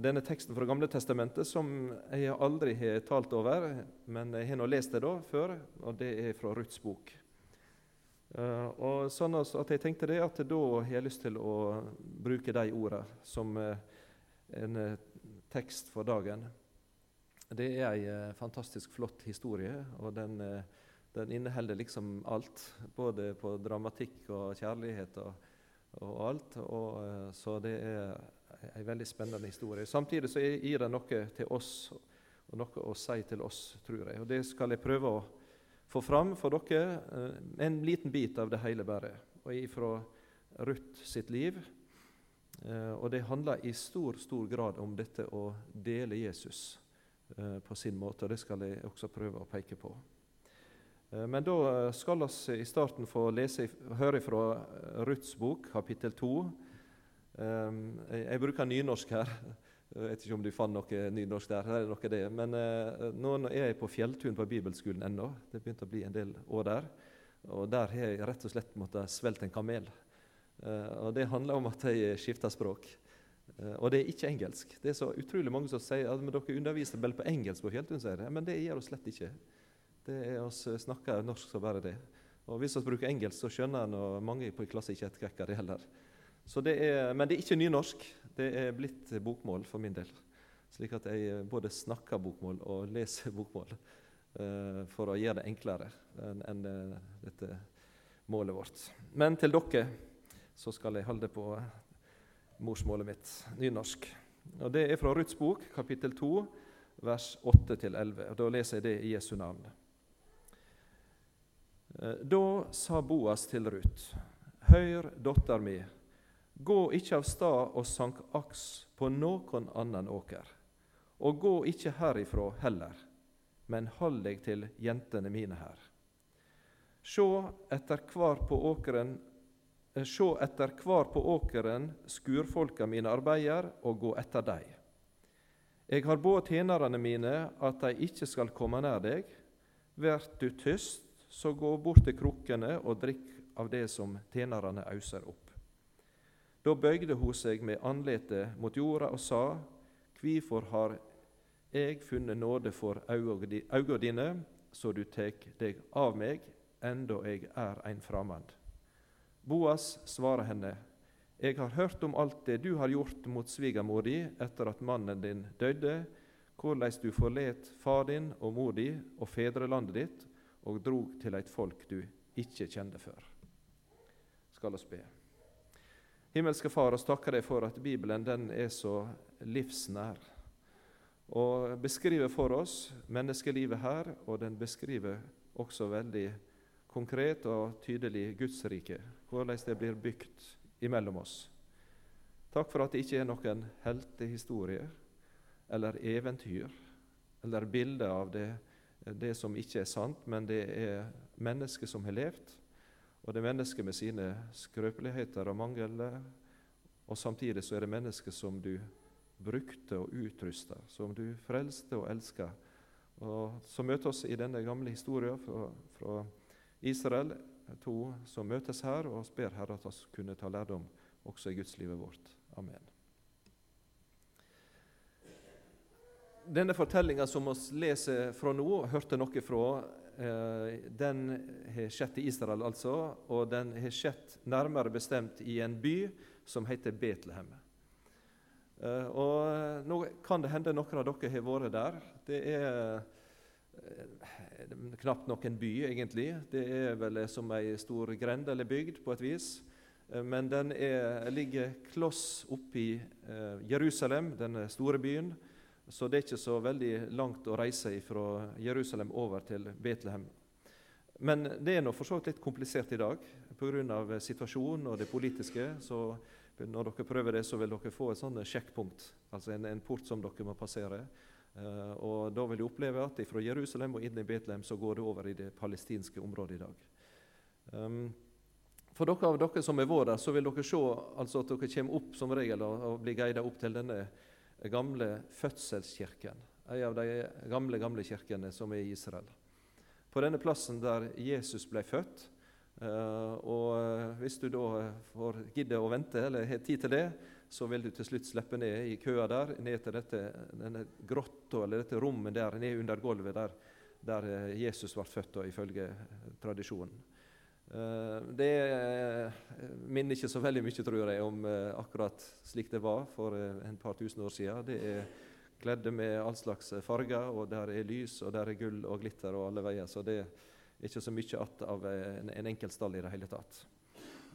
denne teksten fra Gamle Testamentet som jeg aldri har talt over, men jeg har nå lest det da før, og det er fra Ruths bok. Uh, og sånn at jeg tenkte det, at da har jeg lyst til å bruke de ordene som uh, en uh, tekst for dagen. Det er ei fantastisk flott historie, og den, den, inneholder liksom alt. Både på dramatikk og kjærlighet og, og alt. Og, så det er en veldig spennende historie. Samtidig så gir det noe til oss, og noe å si til oss, tror jeg. Og Det skal jeg prøve å få fram for dere. Eh, en liten bit av det hele bare. Og ifra Ruth sitt liv. Eh, og det handler i stor, stor grad om dette å dele Jesus eh, på sin måte. og Det skal jeg også prøve å peke på. Men da skal vi i starten få lese, høre fra Ruths bok, kapittel 2 Ehm, jeg, jeg, bruker nynorsk her. Jeg vet ikke om du fant noe nynorsk der. er noe det. Men uh, nå er jeg på fjelltun på bibelskolen ennå. Det begynte å bli en del år der. Og der har jeg rett og slett måttet svelge en kamel. Uh, og Det handler om at jeg skifter språk. Uh, og det er ikke engelsk. Det er så utrolig mange som sier at dere underviser vel på engelsk på fjelltun. sier. Men det gjør vi slett ikke. Det er oss snakker norsk som bare det. Og Hvis vi bruker engelsk, så skjønner en, og mange på klassen ikke et kvekk av det heller. Det er, men det er ikke nynorsk. Det er blitt bokmål for min del. Slik at jeg både snakker bokmål og leser bokmål uh, for å gjøre det enklere enn en, uh, dette målet vårt. Men til dere så skal jeg holde på morsmålet mitt, nynorsk. Og Det er fra Ruths bok, kapittel 2, vers 8-11. og Da leser jeg det i Jesu navn. Da sa Boas til Ruth, Hør, datter mi, Gå ikke av stad og sank aks på noen annen åker. Og gå ikke herifra heller, men hold deg til jentene mine her. Sjå etter kvar på åkeren eh, Sjå etter hvar på åkeren skurfolka mine arbeider, og gå etter dei. Eg har båd tjenerne mine at dei ikkje skal komme nær deg. Vert du tyst, så gå bort til krukkene og drikk av det som tjenerne auser opp. Da bøygde hun seg med andletet mot jorda og sa:" Hvorfor har jeg funnet nåde for auga dine, så du tek deg av meg, enda jeg er ein framand? Boas svarer henne, Jeg har hørt om alt det du har gjort mot svigermor di etter at mannen din døde, hvordan du forlet far din og mor di og fedrelandet ditt og drog til eit folk du ikke kjente før. Skal oss be. Himmelske Far, oss takker deg for at Bibelen den er så livsnær og beskriver for oss menneskelivet her, og den beskriver også veldig konkret og tydelig Guds rike, hvordan det blir bygd imellom oss. Takk for at det ikke er noen heltehistorier eller eventyr eller bilder av det, det som ikke er sant, men det er mennesker som har levd, og det er mennesker med sine skrøpeligheter og mangler. Og samtidig så er det mennesker som du brukte og utrusta, som du frelste og elska. Og som møter oss i denne gamle historien fra, fra Israel, to som møtes her, og ber Herre at vi kunne ta lærdom også i gudslivet vårt. Amen. Denne fortellinga som vi leser fra nå, hørte noe fra den har skjedd i Israel, altså, og den har skjedd nærmere bestemt i en by som heter Betlehem. Eh, og Nå kan det hende noen av dere har vært der. Det er eh, knapt noen by, egentlig. Det er vel som ei stor grend eller bygd, på et vis. Men den er, ligger kloss oppi Jerusalem, den store byen. Så det er ikke så veldig langt å reise fra Jerusalem over til Betlehem. Men det er nå for så vidt litt komplisert i dag pga. situasjonen og det politiske. Så når dere prøver det, så vil dere få et sånt sjekkpunkt, altså en, en, port som dere må passere. Uh, og Da vil du oppleve at fra Jerusalem og inn i Betlehem så går det over i det palestinske området i dag. Um, for dere av dere som har vært der, så vil dere se altså at dere kommer opp som regel og, og blir guidet opp til denne gamle fødselskirken, en av de gamle gamle kirkene som er i Israel. På denne plassen der Jesus ble født. Eh, og Hvis du da får gidde å vente, eller har tid til det, så vil du til slutt slippe ned i køa der, ned til dette, denne grotta, eller dette rommet der ned under gulvet, der, der eh, Jesus ble født, da, ifølge tradisjonen. Eh, det minner ikke så veldig mye, tror jeg, om akkurat slik det var for en par tusen år siden. Det er kledde med all slags farger, og der er lys, og der er gull og glitter og alle veier. Så det er ikke så mye igjen av en, en enkelt stall i det hele tatt.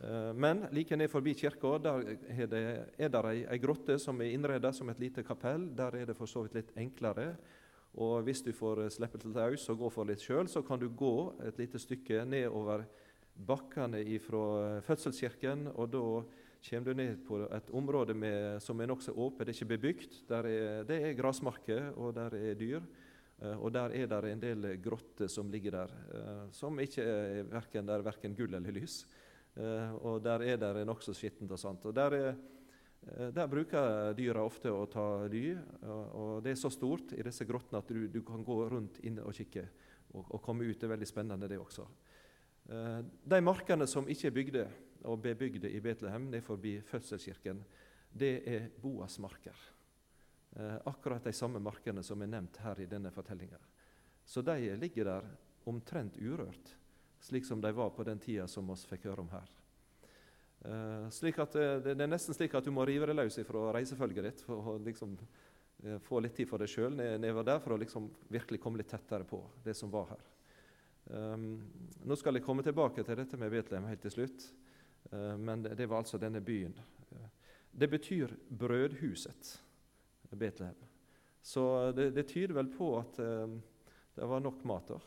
Eh, men like ned forbi kirka der er det, er der ei, ei, grotte som er innreda som et lite kapell. Der er det for så vidt litt enklere. Og Hvis du får slippe til taus og gå for litt sjøl, så kan du gå et lite stykke nedover bakkene fra fødselskirken. og Da kommer du ned på et område med, som er nokså åpent, det er ikke bebygd. Er, det er grasmarker, og der er dyr. Eh, og Der er det en del grotter som ligger der, eh, som ikke er verken, der er verken gull eller lys. Eh, og der er det nokså skittent og sånt. Og der, er, der, bruker dyra ofte å ta ly, og det er så stort i disse grottene at du, du kan gå rundt inne og kikke og, og, komme ut. Det er veldig spennende, det også. Eh, de markene som ikke er bygde og bebygde i Betlehem, ned forbi fødselskirken, det er Boas marker. Akkurat de samme markene som er nevnt her i denne fortellinga. Så de ligger der omtrent urørt slik som de var på den tida som vi fikk høre om her. Uh, slik at det, det, er nesten slik at du må rive deg løs fra reisefølget ditt for å liksom, få litt tid for deg sjøl nedover der, for å liksom virkelig komme litt tettere på det som var her. Um, nå skal jeg komme tilbake til dette med Betlehem helt til slutt, uh, men det, det, var altså denne byen. det betyr brødhuset, Betlehem. Så det, det tyder vel på at det var nok mat der,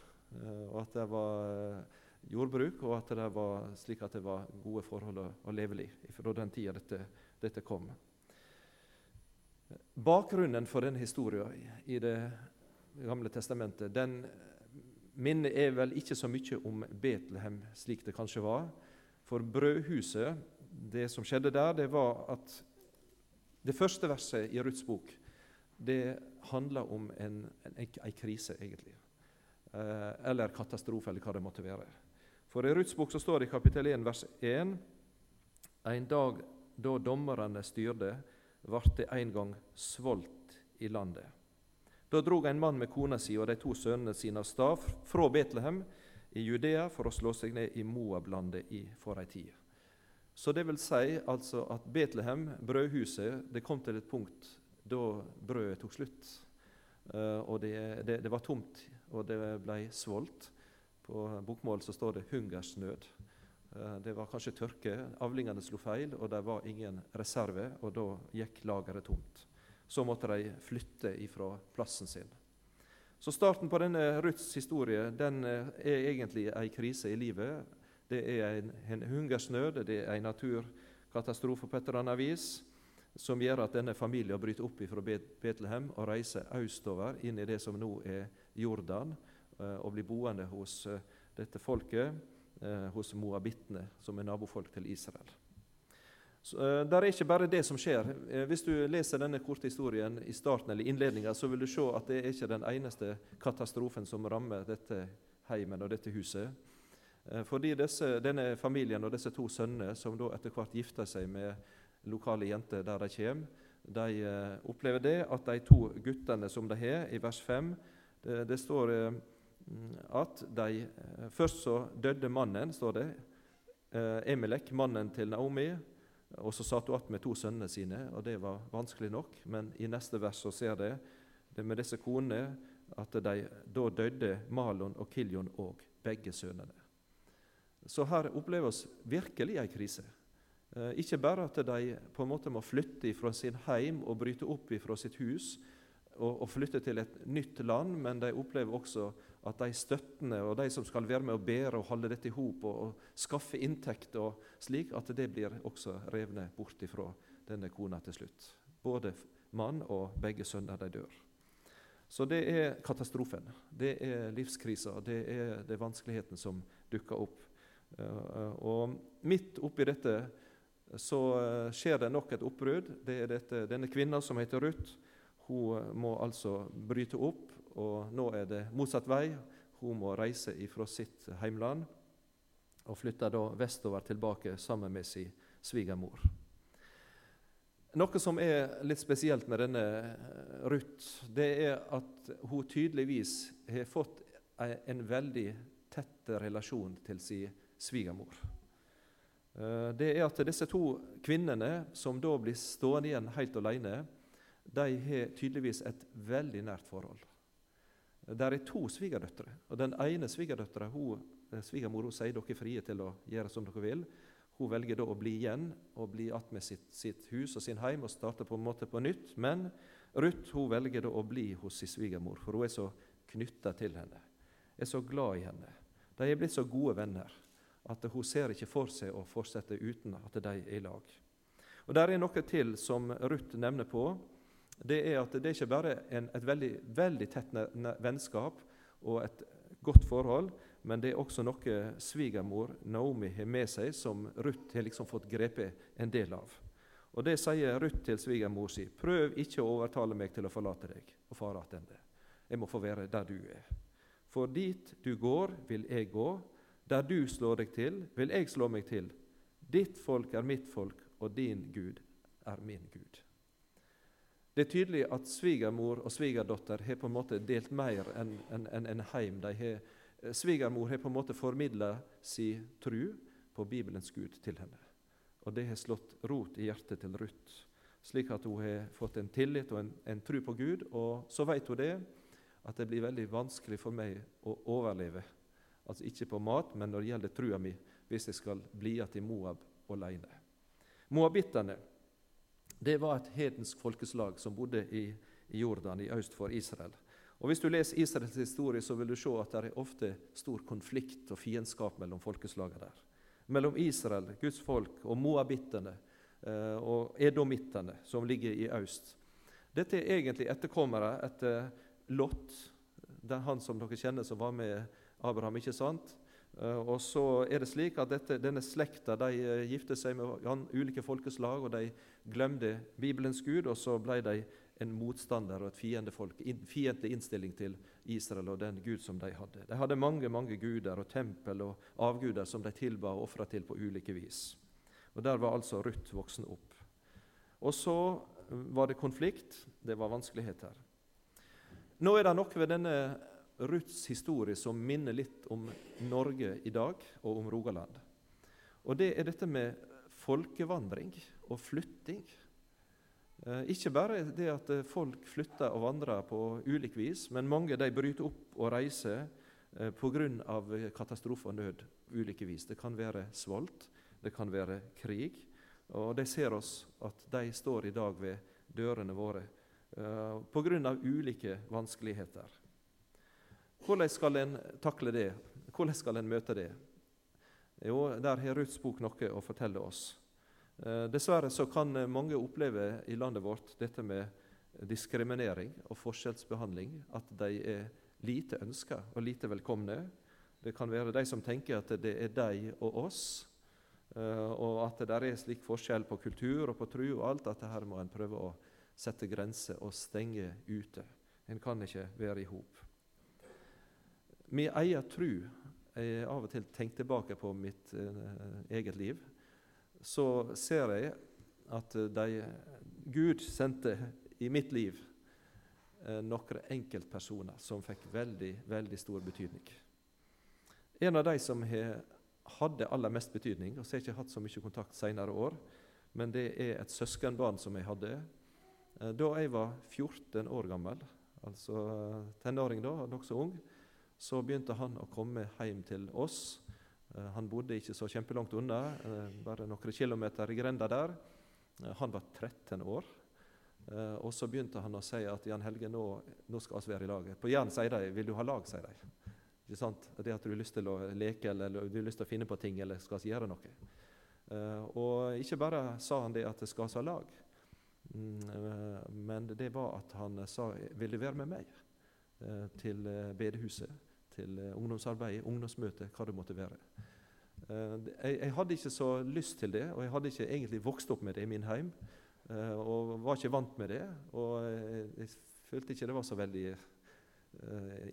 og at det var jordbruk, og at det var slik at det var gode forhold å, leve i fra den tida dette, dette, kom. Bakgrunnen for den historien i Det gamle testamentet den minner er vel ikke så mye om Betlehem slik det kanskje var. For brødhuset, det som skjedde der, det var at det første verset i Ruths bok det handla om en, en, en, krise, egentlig. Eh, eller katastrofe, eller hva det måtte være. For i Ruths bok så står det i kapittel 1 vers 1 En dag da dommerne styrde, vart det en gang svolt i landet. Da drog en mann med kona si og de to sønnene sine av stad fra Betlehem i Judea for å slå seg ned i Moablandet i for ei tid. Så det vil si altså at Betlehem, brødhuset, det kom til et punkt da brødet tok slutt. Uh, og det, det, det, var tomt, og det ble svolt. På bokmål så står det 'hungersnød'. Eh, det var kanskje tørke, avlingene slo feil, og det var ingen reserve. og Da gikk lageret tomt. Så måtte de flytte ifra plassen sin. Så Starten på denne Ruths historie den eh, er egentlig ei krise i livet. Det er en, en hungersnød, det er en naturkatastrofe på et eller annet vis som gjør at denne familien bryter opp fra Betlehem og reiser østover, inn i det som nå er Jordan og blir boende hos eh, dette folket, eh, hos moabittene, som er nabofolk til Israel. Så, det er ikke bare det som skjer. Hvis du leser denne korte historien i starten eller innledninga, så vil du se at det er ikke den eneste katastrofen som rammer dette heimen og dette huset. Fordi disse, denne familien og disse to sønnene, som da etter hvert gifter seg med lokale jenter der de kommer, de opplever det at de to guttene som de har, i vers 5 det, det står at de eh, Først så døde mannen, står det. Eh, Emelek, mannen til Naomi. Og så satt hun igjen med to sønnene sine, og det var vanskelig nok. Men i neste vers så ser det, det med disse konene at de da døde Malon og Kiljon og begge sønnene. Så her opplever vi virkelig ei krise. Eh, ikke bare at de på en måte må flytte fra sin heim og bryte opp fra sitt hus og, og flytte til et nytt land, men de opplever også at de støttende og de som skal være med å bære og holde dette i hop og, og, skaffe inntekt og slik, at det blir også revne bort ifra denne kona til slutt. Både mann og begge sønner de dør. Så det er katastrofen. Det er livskrisa. Det er det vanskeligheten som dukker opp. Eh, og midt oppi dette så eh, skjer det nok et oppbrudd. Det er dette, denne kvinna som heter Ruth. Hun må altså bryte opp og nå er det motsatt vei. Hun må reise fra sitt heimland og flytter da vestover tilbake sammen med sin svigermor. Noe som er litt spesielt med denne Ruth, det er at hun tydeligvis har fått en veldig tett relasjon til sin svigermor. Eh, det er at disse to kvinnene, som da blir stående igjen helt alene, de har tydeligvis et veldig nært forhold. Det er to svigerdøtre. og Den ene svigerdøtra, eh, svigermor, hun sier dere er frie til å gjøre som dere vil. Hun velger da å bli igjen og bli igjen med sitt, sitt, hus og sin heim og starte på en måte på nytt. Men Ruth hun velger da å bli hos sin svigermor, for hun er så knytta til henne. Er så glad i henne. De er blitt så gode venner at hun ser ikke for seg å fortsette uten at de er i lag. Og Der er noe til som Ruth nevner på. Det er at det er ikke bare en, et veldig, veldig tett vennskap og et godt forhold, men det er også noe svigermor Naomi har med seg, som Ruth har liksom fått grepet en del av. Og Det sier Ruth til svigermor si. Prøv ikke å overtale meg til å forlate deg og fare attende. Jeg må få være der du er. For dit du går, vil jeg gå. Der du slår deg til, vil jeg slå meg til. Ditt folk er mitt folk, og din Gud er min Gud. Det er tydelig at svigermor og svigerdatter har på en måte delt mer enn en, en, en heim. Har, eh, svigermor har på en måte formidla sin tru på Bibelens Gud til henne. Og Det har slått rot i hjertet til Ruth, slik at hun har fått en tillit og en, en tru på Gud. Og så vet hun det, at det blir veldig vanskelig for meg å overleve. Altså ikke på mat, men når det gjelder trua mi, hvis jeg skal bli igjen til Moab alene. Moabittene det var et hedensk folkeslag som bodde i, Jordan, i øst for Israel. Og Hvis du leser Israels historie, så vil du se at det er ofte stor konflikt og fiendskap mellom folkeslagene der. Mellom Israel, Guds folk, og moabittene eh, og edomittene, som ligger i øst. Dette er egentlig etterkommere etter Lot, den han som dere kjenner som var med Abraham. ikke sant? Eh, og så er det slik at dette, Denne slekta de eh, gifte seg med ulike folkeslag, og de glemte Bibelens Gud, og så ble de en motstander og et fiendtlig innstilling til Israel og den Gud som de hadde. De hadde mange mange guder og tempel og avguder som de tilba og ofra til på ulike vis. Og Der var altså Ruth voksen opp. Og så var det konflikt. Det var vanskeligheter. Nå er det noe ved denne Ruths historie som minner litt om Norge i dag og om Rogaland. Og Det er dette med folkevandring og flytting. Eh, ikke bare det at folk flytter og vandrer på ulik vis, men mange de bryter opp og reiser eh, pga. katastrofe og nød ulike vis. Det kan være svolt, det kan være krig. Og De ser oss at de står i dag ved dørene våre eh, pga. ulike vanskeligheter. Hvordan skal en takle det? Hvordan skal en møte det? Jo, Der har Ruths bok noe å fortelle oss. Eh, dessverre så kan mange oppleve i landet vårt dette med diskriminering og forskjellsbehandling. At de er lite ønska og lite velkomne. Det kan være de som tenker at det er de og oss, eh, og at det er slik forskjell på kultur og på tru og alt at her må en prøve å sette grenser og stenge ute. En kan ikke være i hop. Min egen tru Jeg av og til tenker tilbake på mitt eh, eget liv. Så ser jeg at de, Gud sendte i mitt liv eh, noen enkeltpersoner som fikk veldig, veldig stor betydning. En av de som har, hadde aller mest betydning, og som har jeg ikke hatt så mye kontakt senere år, men det er et søskenbarn som jeg hadde eh, da jeg var 14 år gammel, altså tenåring da, nokså ung så begynte han å komme hjem til oss. Eh, han bodde ikke så kjempelangt unna, eh, bare noen kilometer i grenda der. Eh, han var 13 år. Og så begynte han å si at Jan Helge, nå, nå skal vi være i lag. På Jan sier de 'Vil du ha lag?' sier de. Ikke sant? Det at du har lyst til å leke eller du har lyst til å finne på ting eller skal gjøre noe. Og ikke bare sa han det at det skal ha lag, mm, men det var at han sa 'Vil du være med meg til bedehuset?' til ungdomsarbeidet, ungdomsmøtet, hva det måtte være. Eh, jeg, hadde ikke så lyst til det, og jeg hadde ikke egentlig vokst opp med det i min heim. Eh, og var ikke vant med det. Og jeg følte ikke det var så veldig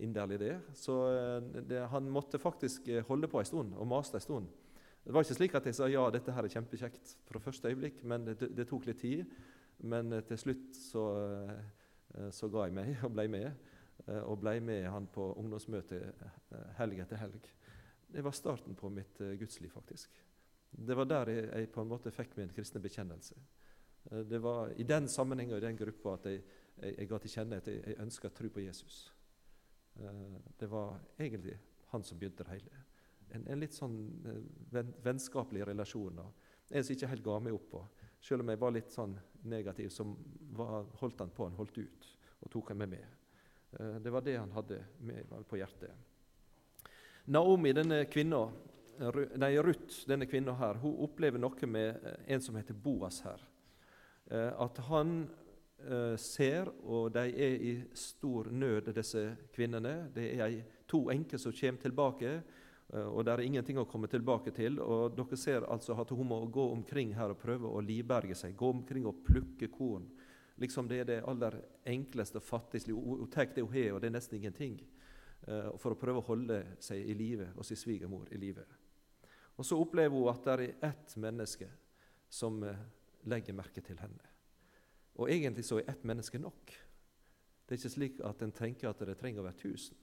inderlig, det. Så det, han måtte faktisk holde på en stund og maste en stund. Det var ikke slik at jeg sa ja, dette her er kjempekjekt fra første øyeblikk, men det, det tok litt tid. Men eh, til slutt så, eh, så, ga jeg meg og ble med. Eh, og ble med han på ungdomsmøte helg etter helg. Det var starten på mitt gudsliv, faktisk. Det var der jeg, på en måte fikk min kristne bekjennelse. Det var i den sammenhengen og i den gruppa at jeg, jeg, jeg ga til kjenne at jeg, jeg ønska tro på Jesus. Det var egentlig han som begynte det hele. En, en litt sånn venn, vennskapelig relasjon. En som ikke helt ga meg opp på. Selv om jeg var litt sånn negativ, så holdt han på, han holdt ut og tok han med med. Eh, det var det han hadde på hjertet. Naomi, denne kvinna, nei, Ruth, denne kvinna her, hun opplever noe med eh, en som heter Boas her. Eh, at han ser, og de er i stor nød, disse kvinnene. Det er to enker som kommer tilbake og det er ingenting å komme tilbake til. og Dere ser altså at hun må gå omkring her og prøve å livberge seg. Gå omkring og plukke korn. Liksom Det er det aller enkleste og fattigste. Hun tar det hun har, og det er nesten ingenting. Eh, for å prøve å holde seg i live og sin svigermor i live. Og Så opplever hun at det er ett menneske som eh, legger merke til henne. Og egentlig så er ett menneske nok. Det er ikke slik at en tenker at det trenger å være tusen.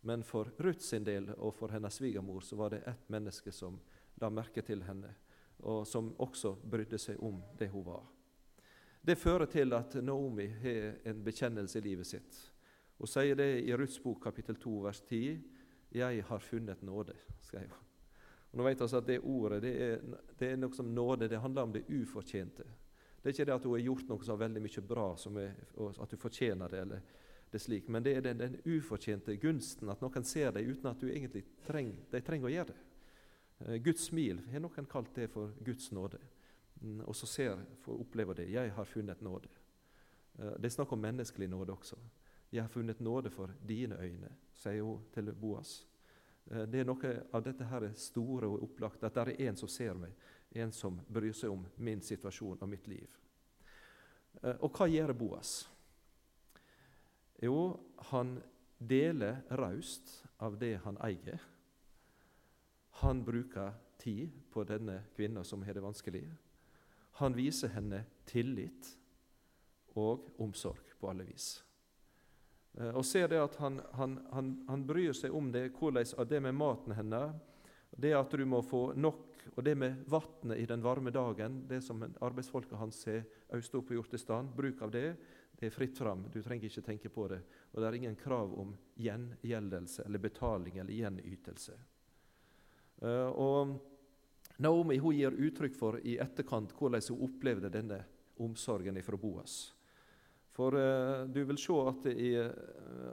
Men for Ruth sin del og for hennes svigermor så var det ett menneske som la merke til henne, og som også brydde seg om det hun var. Det fører til at Naomi har en bekjennelse i livet sitt. Hun sier det i Ruths bok kapittel 2 vers 10. 'Jeg har funnet nåde', skrev hun. Og nå vet vi at Det ordet det er, det er noe som nåde. Det handler om det ufortjente. Det er ikke det at hun har gjort noe så veldig mye bra, er, at du fortjener det, eller det slik, men det er den, den, ufortjente gunsten at noen ser deg uten at du egentlig treng, de trenger å gjøre det. Eh, Guds smil har noen kalt det for Guds nåde. Mm, og så ser, får oppleve det. 'Jeg har funnet nåde'. Eh, det er snakk om menneskelig nåde også. 'Jeg har funnet nåde for dine øyne', sier hun til Boas. Eh, det er noe av dette her store og opplagt, at det er en som ser meg, en som bryr seg om min situasjon og mitt liv. Og hva gjør Boas? Jo, han deler raust av det han eier. Han bruker tid på denne kvinna som har det vanskelig. Han viser henne tillit og omsorg på alle vis. Eh, og ser det at han, han, han, han bryr seg om det, hvordan det med maten hennes, det at du må få nok, og det med vannet i den varme dagen, det som arbeidsfolka hans har øst opp og gjort i stand, bruk av det, det er fritt fram, du trenger ikke tenke på det. Og det er ingen krav om gjengjeldelse eller betaling eller gjenytelse. Uh, og Naomi hun gir uttrykk for i etterkant hvordan hun opplevde denne omsorgen fra Boas. For uh, du vil se at, i,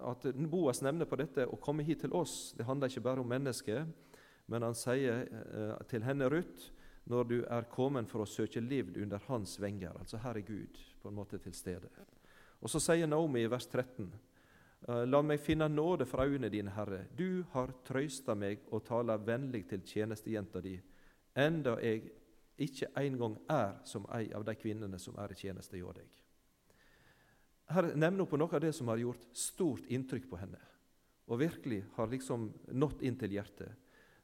at, Boas nevner på dette å komme hit til oss. Det handler ikke bare om mennesket, men han sier uh, til henne, Ruth, når du er kommet for å søke liv under hans venger. Altså her er Gud på en måte til stede. Og Så sier Naomi i vers 13.: «Eh, La meg finne nåde for øynene dine, Herre. Du har trøysta meg og taler vennlig til tjenestejenta di, enda jeg ikke engang er som ei av de kvinnene som er i tjeneste hjå deg. Her nevner hun på noe av det som har gjort stort inntrykk på henne, og virkelig har liksom nådd inn til hjertet.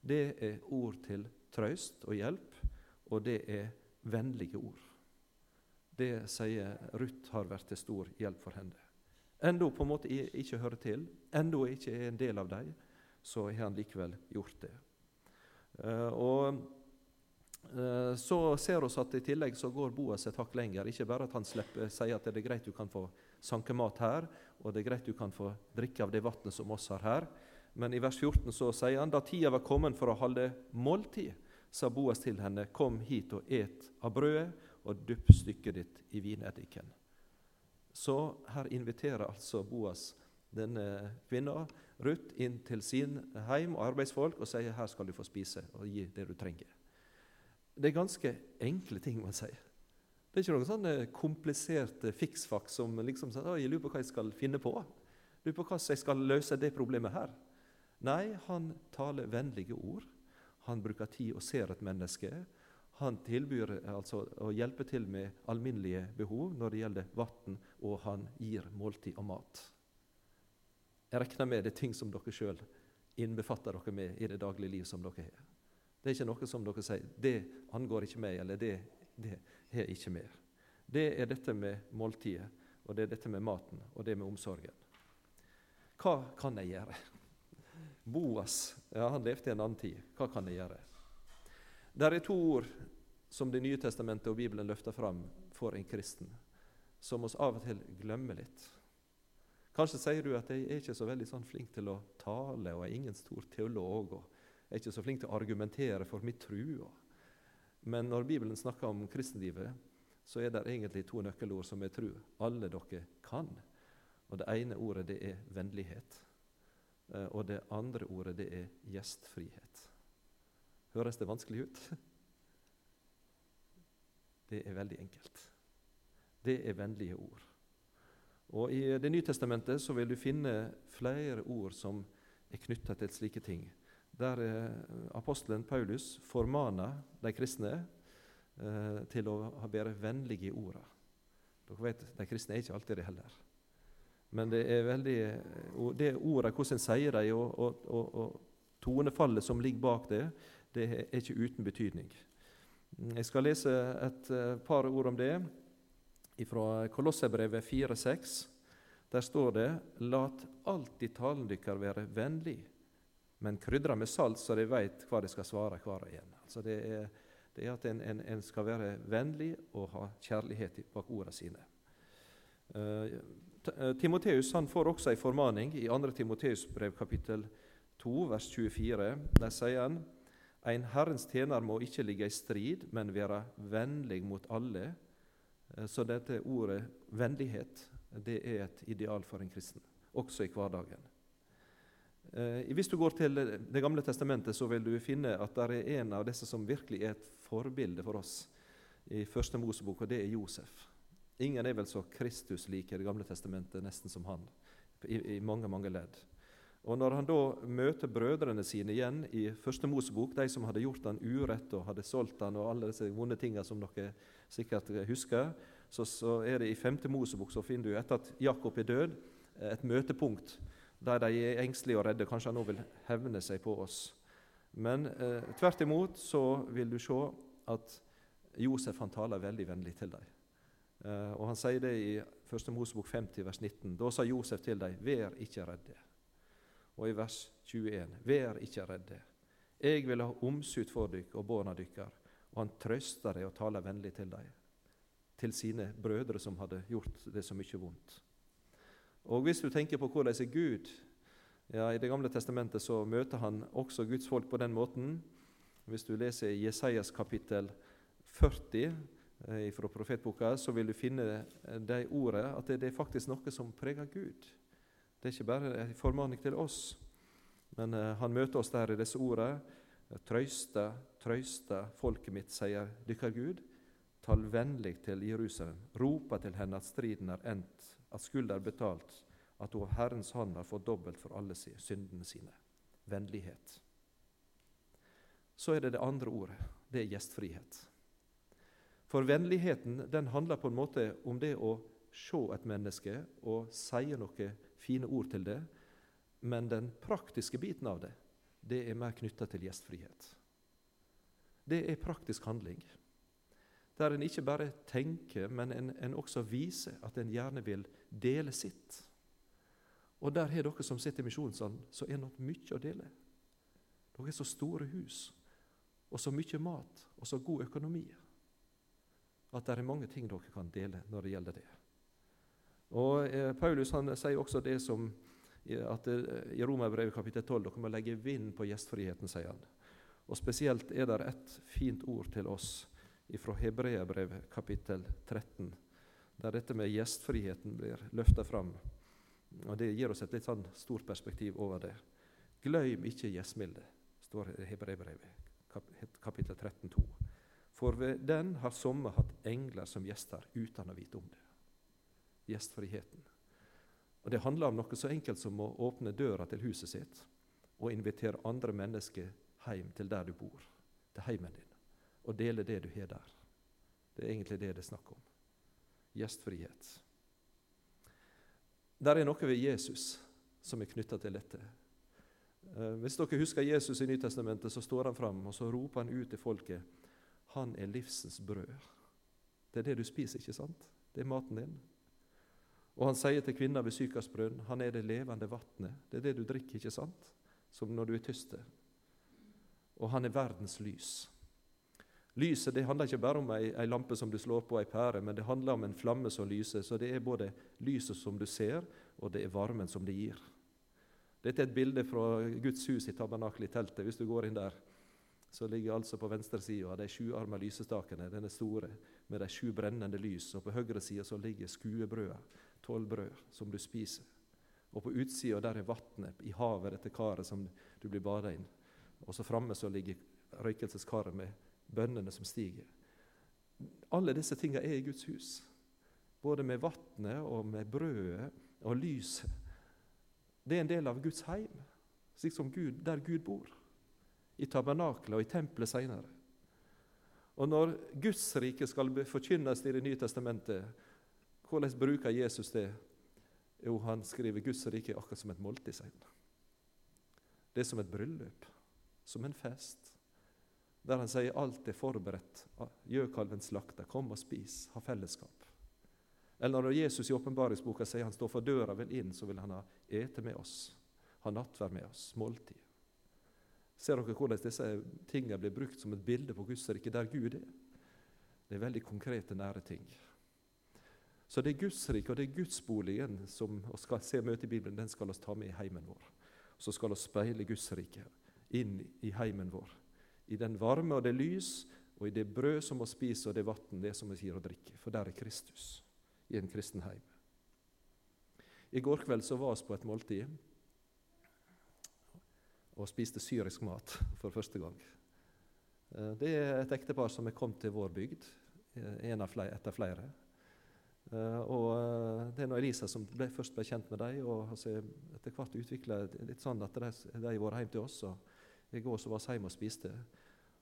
Det er ord til trøst og hjelp, og det er vennlige ord. Det sier Ruth har vært til stor hjelp for henne. Enda hun på en måte ikke hører til, enda hun ikke er en del av dem, så har han likevel gjort det. Uh, og Så ser vi at i tillegg så går Boas et hakk lenger. Ikke bare at han slipper, sier at det er greit du kan få sanke mat her, og det er greit du kan få drikke av det vannet som oss har her. Men i vers 14 så sier han da tida var kommet for å holde måltid, sa Boas til henne, kom hit og et av brødet og dypp stykket ditt i vineddiken. Så her inviterer altså Boas denne kvinna, Ruth, inn til sin heim og arbeidsfolk og sier her skal du få spise og gi det du trenger. Det er ganske enkle ting man sier. Det er ikke noen sånne kompliserte fiksfaks som liksom sånn, jeg lurer på hva jeg skal finne på. Jeg lurer på hvordan jeg skal løse det problemet her. Nei, han taler vennlige ord. Han bruker tid og ser et menneske. Han tilbyr altså å hjelpe til med alminnelige behov når det gjelder vann, og han gir måltid og mat. Jeg regner med det er ting som dere sjøl innbefatter dere med i det daglige liv som dere har. Det er ikke noe som dere sier 'det angår ikke meg', eller 'det, det har ikke mer'. Det er dette med måltidet, og det er dette med maten, og det med omsorgen. Hva kan jeg gjøre? Boas ja, han levde i en annen tid. Hva kan jeg gjøre? Der er to ord som Det nye testamentet og Bibelen løfter fram for en kristen, som oss av og til glemmer litt. Kanskje sier du at jeg er ikke så veldig sånn flink til å tale, og er ingen stor teolog, og jeg er ikke så flink til å argumentere for mitt tru. Men når Bibelen snakker om kristenlivet, så er det egentlig to nøkkelord som jeg tror alle dere kan. Og Det ene ordet det er vennlighet. Eh, og det andre ordet det er gjestfrihet. Høres det vanskelig ut? Det er veldig enkelt. Det er vennlige ord. Og I Det nye testamentet så vil du finne flere ord som er knytta til slike ting. Der eh, apostelen Paulus formaner de kristne eh, til å være vennlige i orda. Dere vet, De kristne er ikke alltid det heller. Men det er veldig, det ordet, hvordan en sier dem, og, og, og, og, tonefallet som ligger bak det, det er ikke uten betydning. Jeg skal lese et eh, par ord om det fra Kolossebrevet 4,6. Der står det:" Lat alltid talen dykkar være vennlig, men krydra med salt, så de veit hva de skal svare hver og en. Altså det, er, det er at en, en, en, skal være vennlig og ha kjærlighet bak ordene sine. Uh, Timoteus får også en formaning i 2. Timoteus brev kapittel 2, vers 24. Der sier han en Herrens tjener må ikke ligge i strid, men være vennlig mot alle. Eh, så dette ordet vennlighet det er et ideal for en kristen, også i hverdagen. Eh, hvis du går til Det gamle testamentet, så vil du finne at det er en av disse som virkelig er et forbilde for oss i Første Mosebok, og det er Josef. Ingen er vel så Kristus-lik i Det gamle testamentet nesten som han, i, i, mange mange ledd. Og Når han da møter brødrene sine igjen i Første Mosebok, de som hadde gjort han urett og hadde solgt han og alle disse vonde tingene som dere sikkert husker, så, så er det i Femte Mosebok så finner du etter at Jakob er død, et møtepunkt der de er engstelige og redde. Kanskje han nå vil hevne seg på oss. Men eh, tvert imot så vil du se at Josef han taler veldig vennlig til dem. Eh, og Han sier det i 1. Mosebok 50, vers 19. Da sa Josef til dem, 'Vær ikke redde'. Og i vers 21.: Vær ikke redde. Jeg vil ha omsut for dykk og barna dykkar. Og han trøster dem og taler vennlig til dem, til sine brødre som hadde gjort det så mye vondt. Og Hvis du tenker på hvordan er Gud ja, I Det gamle testamentet så møter han også Guds folk på den måten. Hvis du leser Jesajas kapittel 40 eh, fra profetboka, så vil du finne de ordene at det er faktisk noe som preger Gud. Det er ikke bare en formaning til oss, men uh, han møter oss der i disse ordene. Trøyste, trøyste folket mitt, sier dykkar Gud. Tal vennlig til Jerusalem. Ropa til henne at striden er endt at skyld er betalt, at hun av Herrens hånd har fått dobbelt for alle syndene sine. Vennlighet. Så er det det andre ordet. Det er gjestfrihet. For vennligheten den handler på en måte om det å se et menneske og si noen fine ord til det, men den praktiske biten av det, det er mer knytta til gjestfrihet. Det er praktisk handling der en ikke bare tenker, men en, en også viser at en gjerne vil dele sitt. Og der har dere som sitter i misjonssalen, så er det mye å dele. Dere har så store hus, og så mye mat, og så god økonomi, at det er mange ting dere kan dele når det gjelder det. Og eh, Paulus han sier også det som at eh, i Romerbrevet kapittel 12 dere må legge vind på gjestfriheten, sier han. Og Spesielt er det et fint ord til oss fra Hebreabrevet kapittel 13, der dette med gjestfriheten blir løfta fram. Og Det gir oss et litt sånn stort perspektiv over det. Gløym ikke gjestmilde, står det i Hebreabrevet kapittel 13, 2. For ved den har somme hatt engler som gjester uten å vite om det. Gjestfriheten. Og Det handler om noe så enkelt som å åpne døra til huset sitt og invitere andre mennesker hjem til der du bor, til heimen din og dele det du har der. Det er egentlig det det er snakk om. Gjestfrihet. Der er noe ved Jesus som er knytta til dette. Eh, hvis dere husker Jesus i Nytestamentet, så står han fram og så roper han ut til folket han er livsens brød. Det er det du spiser, ikke sant? Det er maten din. Og han sier til kvinna ved Sykars brønn, han er det levende vannet. Det er det du drikker, ikke sant? Som når du er tyst. Og han er verdens lys. Lyset det handler ikke bare om ei, ei, lampe som du slår på ei pære, men det handler om en flamme som lyser. Så det er både lyset som du ser, og det er varmen som det gir. Dette er et bilde fra Guds hus i tabernakelet i teltet. Hvis du går inn der, så ligger altså på venstre side de sjuarma lysestakene, denne store, med de sju brennende lys. Og på høyre side så ligger skuebrødet, tolv som du spiser. Og på utsida der er vannet i havet, dette karet som du blir bada inn. Og så framme så ligger røykelseskaret med bønnene som stiger. Alle disse tingene er i Guds hus. Både med vannet og med brødet og lyset. Det er en del av Guds heim, slik som Gud, der Gud bor. I tabernaklet og i tempelet seinere. Og når Guds rike skal forkynnes i Det nye testamentet, hvordan bruker Jesus det? Jo, han skriver Guds rike akkurat som et måltid. Det er som et bryllup, som en fest der han sier alt er forberedt. Gjør kalven slakta, kom og spis, ha fellesskap. Eller når Jesus i åpenbaringsboka sier han står for døra, vel inn, så vil han ha ete med oss, ha nattverd med oss, måltid. Ser dere hvordan disse tingene blir brukt som et bilde på Guds rike, der Gud er? Det er veldig konkrete, nære ting. Så det er Guds rike og det er gudsboligen som vi skal se møte i Bibelen, den skal vi ta med i heimen vår. Så skal vi speile Guds rike inn i heimen vår i den varme og det lys, og i det brød som vi spiser, og det vann, det som vi gir å drikke. For der er Kristus i en kristen heim. I går kveld så var vi på et måltid og spiste syrisk mat for første gang. Eh, det er et ektepar som er kommet til vår bygd, eh, en flere, etter flere. Eh, og Det er Elisa som ble, først ble kjent med dem, og altså, etter hvert utvikla litt sånn at de, har vært hjemme til oss. og I går så var vi hjemme og spiste.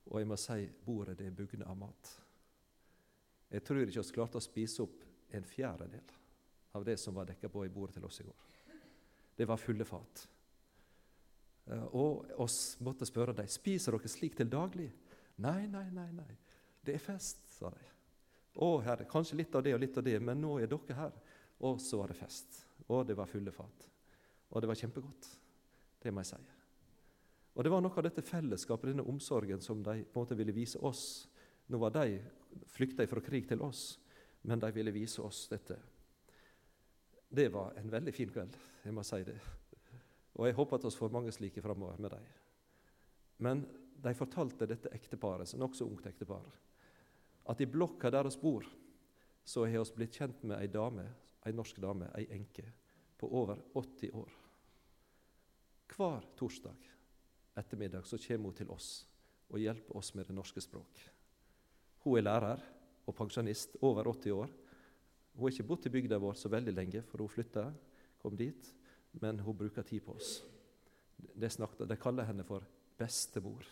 Og jeg må si bordet det bugner av mat. Jeg tror ikke vi klarte å spise opp en fjerdedel av det som var dekka på i bordet til oss i går. Det var fulle fat. Eh, og oss måtte spørre dem spiser dere slik til daglig. Nei, nei, nei, nei. Det er fest, sa de. Å, herre, kanskje litt av det og litt av det, men nå er dere her. Og så var det fest. Og det var fulle fat. Og det var kjempegodt. Det må jeg si. Og Det var noe av dette fellesskapet, denne omsorgen, som de på en måte ville vise oss. Nå var de flykta fra krig til oss, men de ville vise oss dette. Det var en veldig fin kveld, jeg må si det. Og jeg håper at vi får mange slike framover med dem. Men de fortalte dette ekteparet, nokså ungt ektepar, at i blokka der vi bor, så har vi blitt kjent med ei dame, ei norsk dame, ei enke, på over 80 år. Hver torsdag ettermiddag så kommer hun til oss og hjelper oss med det norske språk. Hun er lærer og pensjonist, over 80 år. Hun har ikke bodd i bygda vår så veldig lenge, for hun flytta, kom dit, men hun bruker tid på oss. Det snakket, de kaller henne for bestemor,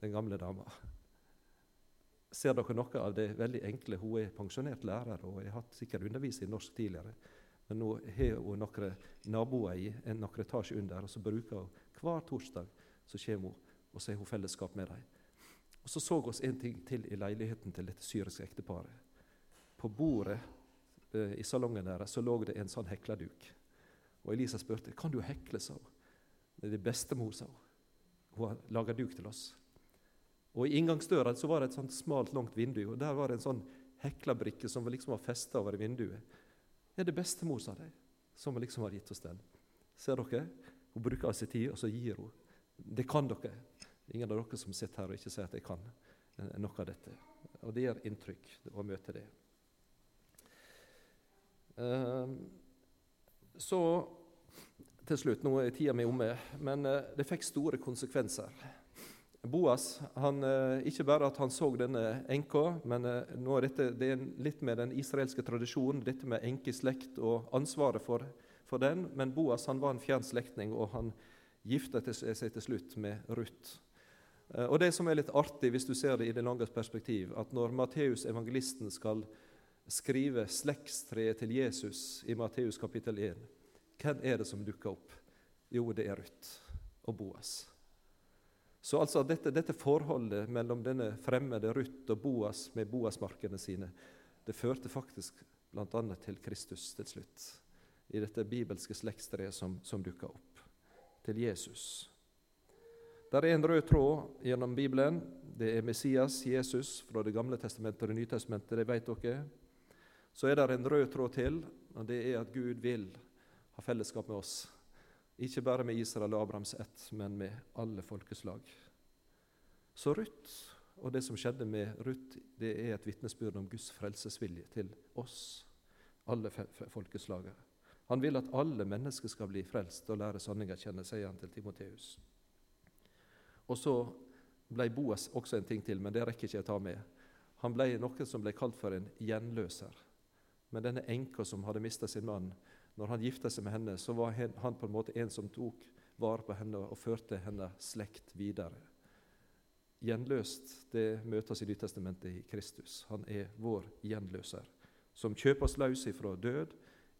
den gamle dama. Ser dere noe av det veldig enkle? Hun er pensjonert lærer og har sikkert undervist i norsk tidligere. Men nå har hun noen naboer i en noen etasje under, og så bruker hun hver torsdag så kommer hun, og så har hun fellesskap med dem. Og Så så vi en ting til i leiligheten til dette syriske ekteparet. På bordet eh, i salongen deres så lå det en sånn hekleduk. Og Elisa spurte kan du hekle, sa hun. Det er det bestemor, sa hun. Hun har laga duk til oss. Og I inngangsdøra så var det et sånt smalt, langt vindu, og der var det en sånn heklebrikke som liksom var festa over vinduet. Er det bestemor, sa de, som liksom har gitt oss den. Ser dere? Hun bruker av sin tid, og så gir hun. Det kan dere. Ingen av dere som sitter her og ikke sier at jeg kan noe av dette. Og det gjør inntrykk å møte det. Ehm, så til slutt, nå er tida mi omme, men eh, det fikk store konsekvenser. Boas han, eh, ikke bare at han så denne enka, men eh, nå er dette, det er litt med den israelske tradisjonen, dette med enkeslekt og ansvaret for for den, men Boas han var en fjern slektning, og han gifta seg til slutt med Ruth. Eh, og Det som er litt artig, hvis du ser det i det lange perspektiv, at når Matteus evangelisten skal skrive slektstreet til Jesus i Matteus kapittel 1, hvem er det som dukker opp? Jo, det er Ruth og Boas. Så altså dette, dette, forholdet mellom denne fremmede Ruth og Boas med Boasmarkene sine, det førte faktisk bl.a. til Kristus til slutt. I dette bibelske slektstreet som, som dukka opp. Til Jesus. Det er en rød tråd gjennom Bibelen. Det er Messias, Jesus, fra Det gamle testamentet og Det nye testamentet. Det vet dere. Så er det en rød tråd til, og det er at Gud vil ha fellesskap med oss. Ikke bare med Israel og Abrahams ett, men med alle folkeslag. Så Ruth og det som skjedde med Ruth, det er et vitnesbyrd om Guds frelsesvilje til oss, alle folkeslagene. Han vil at alle mennesker skal bli frelst og lære sanninga kjenne, sier han til Timoteus. Og så ble Boas også en ting til, men det rekker ikke jeg ta med. Han ble noe som ble kalt for en gjenløser. Men denne enka som hadde mista sin mann, når han gifta seg med henne, så var han på en måte en som tok vare på henne og førte hennes slekt videre. Gjenløst det møtes i Nytestamentet i Kristus. Han er vår gjenløser, som kjøper oss løs ifra død,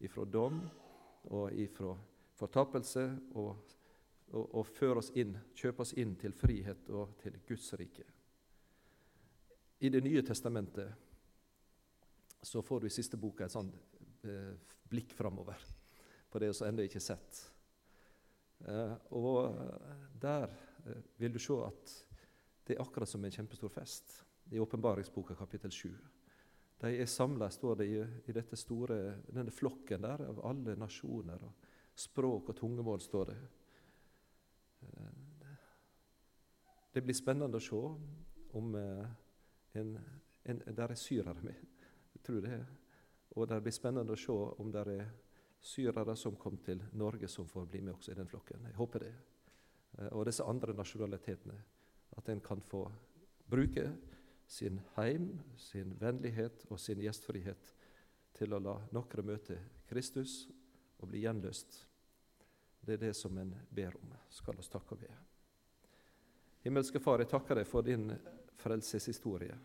ifra dom og ifra fortapelse, og, og, og fører oss inn, kjøper oss inn til frihet og til Guds rike. I Det nye testamentet så får du i siste boka et sånt blikk framover på det som ennå ikke er sett. Eh, og der eh, vil du se at det er akkurat som en kjempestor fest i åpenbaringsboka kapittel 7. De er samla, står det, i, i store, denne flokken der av alle nasjoner. og Språk og tungemål, står det. Eh, det blir spennende å se om eh, en, en, Der er syrere med. Jeg tror det. Og det blir spennende å se om det er syrere som kom til Norge, som får bli med også i den flokken. Jeg håper det. Eh, og disse andre nasjonalitetene. At en kan få bruke sin heim, sin vennlighet og sin gjestfrihet til å la noen møte Kristus og bli gjenløst. Det er det som en ber om. Skal oss takke og be. Himmelske Far, jeg takker deg for din frelseshistorie.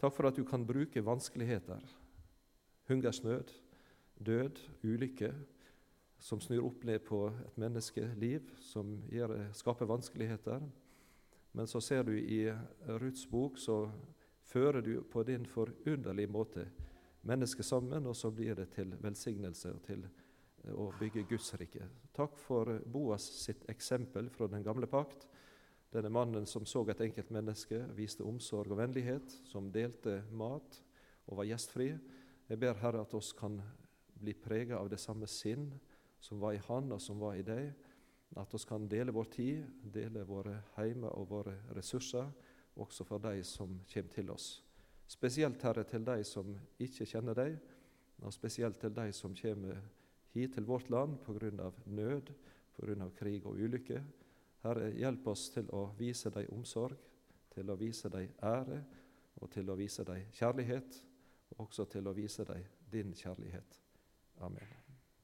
Takk for at du kan bruke vanskeligheter, hungersnød, død, ulykke, som snur opp ned på et menneskeliv, som gjør, skaper vanskeligheter. Men så ser du i Ruths bok, så fører du på din forunderlige måte mennesket sammen, og så blir det til velsignelse og til eh, å bygge Guds rike. Takk for Boas sitt eksempel fra den gamle pakt. Denne mannen som så et enkelt menneske, viste omsorg og vennlighet, som delte mat og var gjestfri. Jeg ber Herre at oss kan bli preget av det samme sinn som var i Han, og som var i deg at vi kan dele vår tid, dele våre heimer og våre ressurser, også for de som kommer til oss. Spesielt, Herre, til de som ikke kjenner deg, og spesielt til de som kommer hit til vårt land pga. nød, pga. krig og ulykke. Herre, hjelp oss til å vise dem omsorg, til å vise dem ære, og til å vise dem kjærlighet, også til å vise deg din kjærlighet. Amen.